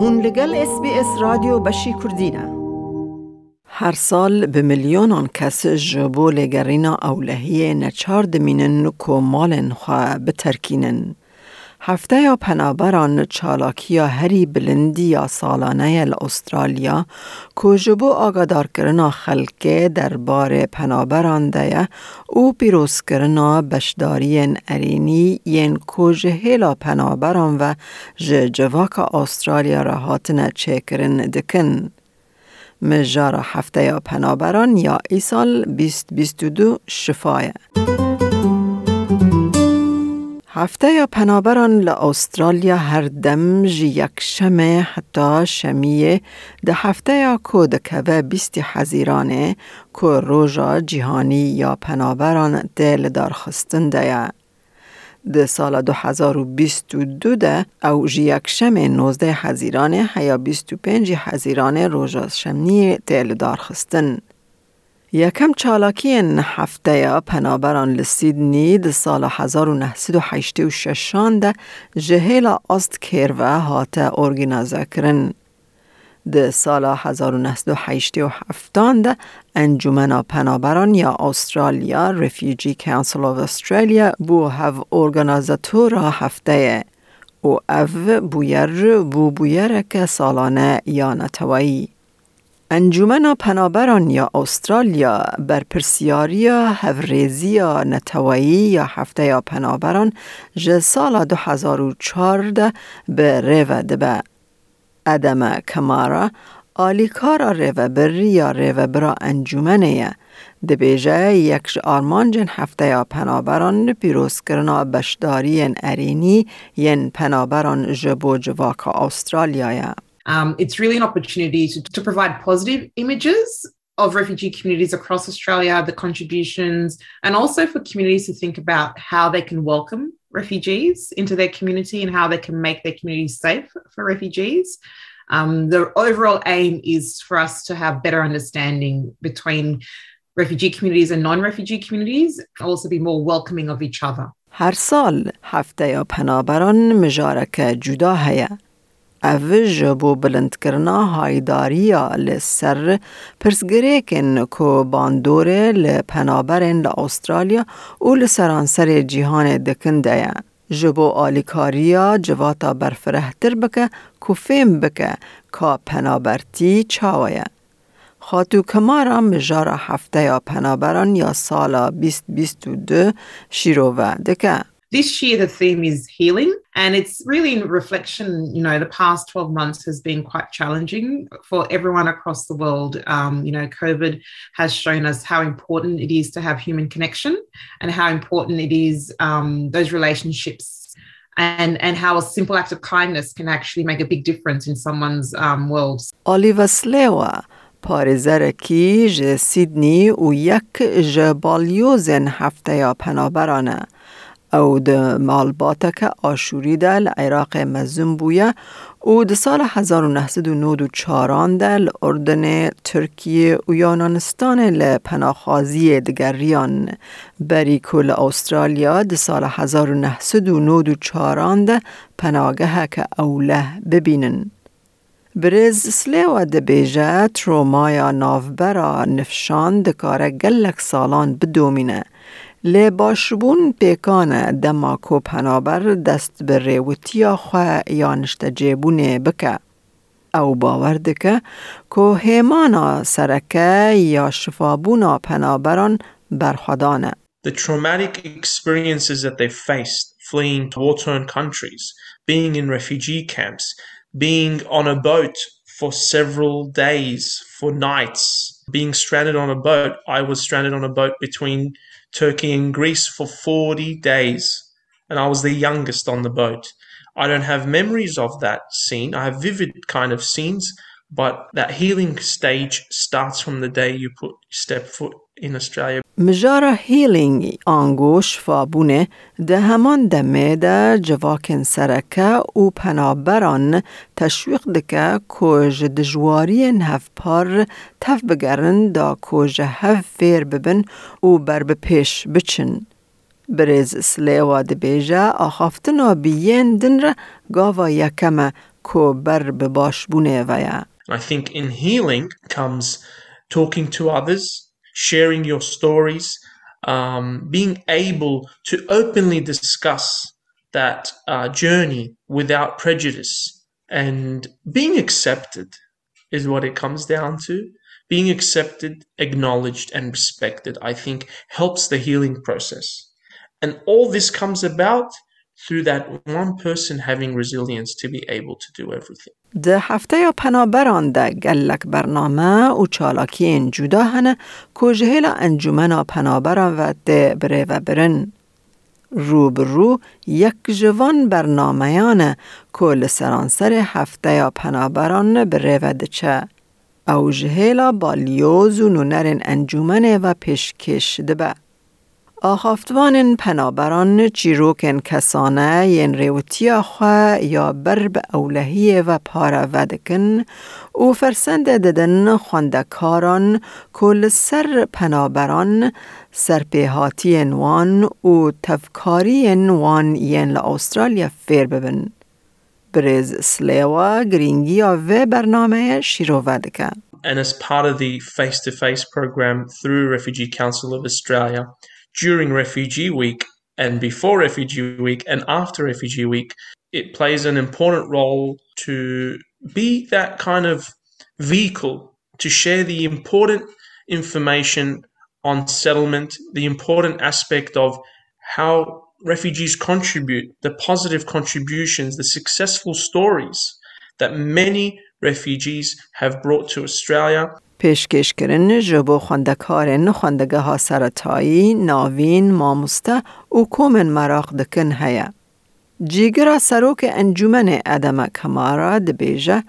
هون لگل اس بی اس رادیو بشی کردینه هر سال به میلیونان کس جبو لگرینا اولهی نچارد مینن کو مالن خواه بترکینن. هفته یا پنابران چالاکی یا هری بلندی یا سالانه استرالیا کوجبو آگادار کرنا خلکه در بار پنابران ده او پیروز کرنا بشداری ارینی ین کوج هیلا پنابران و جواک استرالیا را هاتنه چکرن دکن. مجار هفته یا پنابران یا ایسال 2022 شفایه. هفته پنابران ل استرالیا هر دم یک شمه حتی شمیه ده هفته یا کود که و بیستی حزیرانه که روژا جیهانی یا پنابران دل دار خستن ده ده سال 2022 ده او یک شمه نوزده حزیرانه هیا 25 حزیرانه روژا شمی دل دار خستن یکم چالاکی هفته پنابران لسیدنی ده سال 1986 ده جهیل است کروه هات ارگینازه کرن. ده سال 1987 ده انجمن پنابران یا استرالیا رفیجی کانسل آف استرالیا بو هف ارگانازاتور هفته و او بویر بو بویر که سالانه یا نتوایی. انجمن پنابران یا استرالیا بر پرسیاریا هفریزی نتوایی یا هفته یا پنابران جه سال 2014 به ریوه دبه. ادم کمارا آلیکارا ریوه بری یا ریوه برا انجمنه دبیجه یک آرمان جن هفته یا پنابران پیروز کرنا بشداری ارینی ین پنابران جبو جواک استرالیا Um, it's really an opportunity to, to provide positive images of refugee communities across Australia, the contributions, and also for communities to think about how they can welcome refugees into their community and how they can make their communities safe for refugees. Um, the overall aim is for us to have better understanding between refugee communities and non-refugee communities, and also be more welcoming of each other. هر سال هفته یا پنابران مجارک جدا هیا اوج بو بلند کرنا هایداریا لسر پرسگریکن کو باندوره لپنابرن لأسترالیا و لسرانسر جیهان دکنده جبو آلیکاریا جواتا برفرهتر بکه کو فیم بکه کا پنابرتی چاویه. خاتو کمارا مجارا هفته یا پنابران یا سالا 2022 شیروه دکه. This year, the theme is healing, and it's really in reflection. You know, the past 12 months has been quite challenging for everyone across the world. Um, you know, COVID has shown us how important it is to have human connection and how important it is um, those relationships and, and how a simple act of kindness can actually make a big difference in someone's um, world. Oliver Slewa. پارزرکی ج سیدنی و یک ج بالیوزن هفته یا پنابرانه او د مالباتک آشوری ده لعراق مزم بویه او د سال 1994 ده لأردن ترکیه و یونانستان لپناخازی دگریان بری کل استرالیا د سال 1994 ده پناگه که اوله ببینن. برز سلیو د بیجه ترومایا نافبرا نفشان دکاره گلک سالان بدومینه لی باشبون پیکان دما کو پنابر دست به ریوتیا خواه یا نشته جیبونه بکه. او باور دکه که هیمانا سرکه یا شفابونا پنابران برخدانه. The traumatic experiences that they faced fleeing to war-torn countries, being in refugee camps, being on a boat for several days, for nights, being stranded on a boat. I was stranded on a boat between Turkey and Greece for 40 days, and I was the youngest on the boat. I don't have memories of that scene. I have vivid kind of scenes, but that healing stage starts from the day you put step foot in Australia. مجارا هیلینگ آنگوش فابونه ده همان دمه ده جواکن سرکه و پنابران تشویق دکه کج دجواری هف پار تف بگرن دا کج هف فیر ببن و بر بپیش بچن. برز سلیوا ده بیجه آخافتنا بیین دن را گاوا یکمه کو بر به باش بونه ویا. I think in healing comes talking to others, sharing your stories, um, being able to openly discuss that uh, journey without prejudice and being accepted is what it comes down to. Being accepted, acknowledged, and respected, I think, helps the healing process. And all this comes about through that one person having resilience to be able to do everything. ده هفته یا پنابران ده گلک برنامه و چالاکی این جدا هنه که جهیل انجمن پنابران و ده بره و برن. رو رو یک جوان برنامهیانه که لسرانسر هفته یا پنابران بره و دچه. او جهیلا بالیوز و نونرین انجمن و پیشکش دبه. آخافتوان پنابران چیروکن کسانه ین ریوتیا خواه یا برب اولهی و پارا ودکن او فرسند ددن خواندکاران کل سر پنابران سرپیهاتی وان و تفکاری وان ین لأسترالیا فیر ببن. بریز سلیوا گرینگیا و برنامه شیرو ودکن. And as part of the face to face program through Refugee Council of Australia, during Refugee Week and before Refugee Week and after Refugee Week, it plays an important role to be that kind of vehicle to share the important information on settlement, the important aspect of how refugees contribute, the positive contributions, the successful stories that many refugees have brought to Australia پیشکش کردن جبو خواندکارن خواندگه ها سرطایی، ناوین، ماموسته و کومن مراق دکن هیا. جیگرا انجومن ادم کمارا دبیجه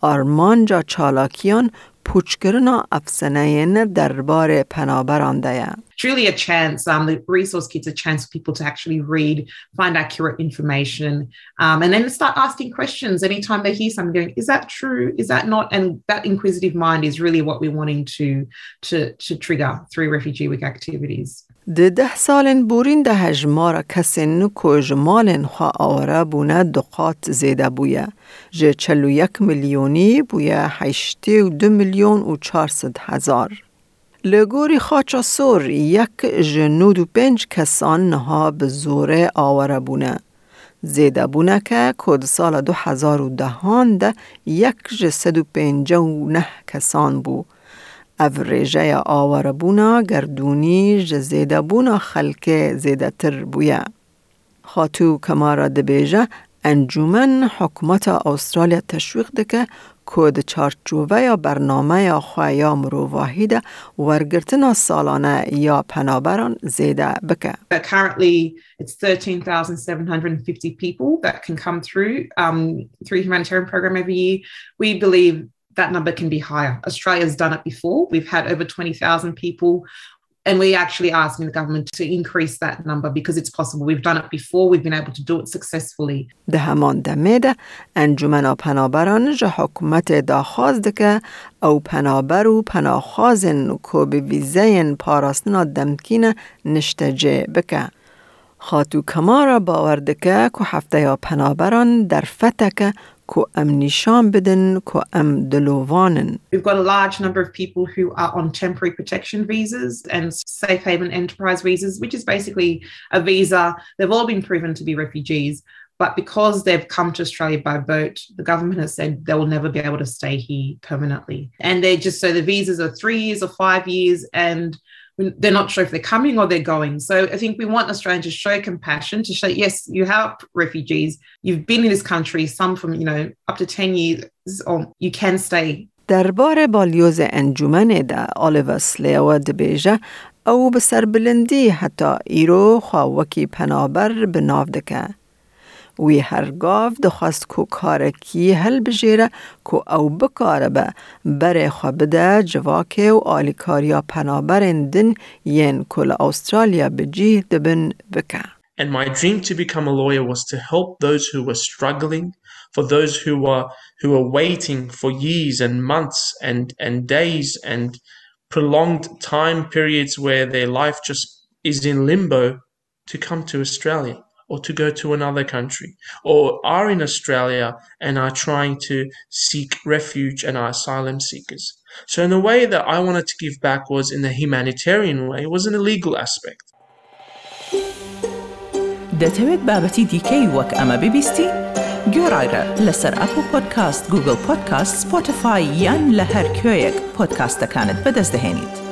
آرمان جا چالاکیان پوچکرنا افسنین دربار پنابران دیا. It's really a chance. Um, the resource kit's a chance for people to actually read, find accurate information, um, and then start asking questions anytime they hear something. Going, is that true? Is that not? And that inquisitive mind is really what we're wanting to to to trigger through Refugee Week activities. ده ده سالن بورین ده هجمار کسین کج مالن خوا آوره بونه دقات زیده بویه. جه چلو یک میلیونی بویه هشتی و دو میلیون و چارصد هزار. لگوری خاچا سور یک جنود و پنج کسان نها به زوره آوره بونه. زیده بونه که کد سال دو هزار و دهان ده یک جسد و پنج و نه کسان بو. او ریجه آواره بونا گردونی جزیده بونا خلک زیده تر بویه. خاطو کمارا دبیجه انجومن حکومت استرالیا تشویق دکه کود چارچوبه یا برنامه یا خواه یا مروواهی ده ورگرتنا سالانه یا پنابران زیده بکه. Currently, it's 13,750 people that can come through um, through humanitarian program every year. We believe that number can be higher. Australia's done it before. We've had over 20,000 people and we're actually asking the government to increase that number because it's possible. We've done it before. We've been able to do it successfully. ده همان دمه ده انجمن پنابران جه حکومت داخواست که او پنابر و پناخوازن که به ویزه پاراستنا دمکین نشتجه بکه. خاتو کمارا باوردکه که هفته یا پنابران در فتکه کو ام نشان بدن کو ام دلووانن. We've got a large number of people who are on temporary protection visas and safe haven enterprise visas, which is basically a visa. They've all been proven to be refugees. But because they've come to Australia by boat, the government has said they will never be able to stay here permanently. And they're just so the visas are three years or five years, and they're not sure if they're coming or they're going. So I think we want Australia to show compassion, to show, yes, you have refugees, you've been in this country, some from, you know, up to 10 years, or you can stay. درباره بالیوز انجمن ده آلیو سلیو دبیجه او به سربلندی حتی ایرو خواوکی پنابر بناو دکه. وی هرگاف دخواست کو کارکی هل بجیره کو او بکاره به بره خوا بده جواکه و آلیکاریا پنابرن دن ین کل استرالیا بجیه دبن بکه. And my dream to become a lawyer was to help those who were struggling, for those who were who were waiting for years and months and and days and prolonged time periods where their life just is in limbo to come to Australia. or to go to another country or are in Australia and are trying to seek refuge and are asylum seekers. So in the way that I wanted to give back was in the humanitarian way, was in a legal aspect. دەتەوێت بابەتی دیکەی وەک ئەمە ببیستی؟ گۆڕایرە لەسەر ئەپ و پۆدکاست گوگل پۆدکاست سپۆتفاای یان لە هەر کوێیەک پۆدکاستەکانت بەدەست دەێنیت.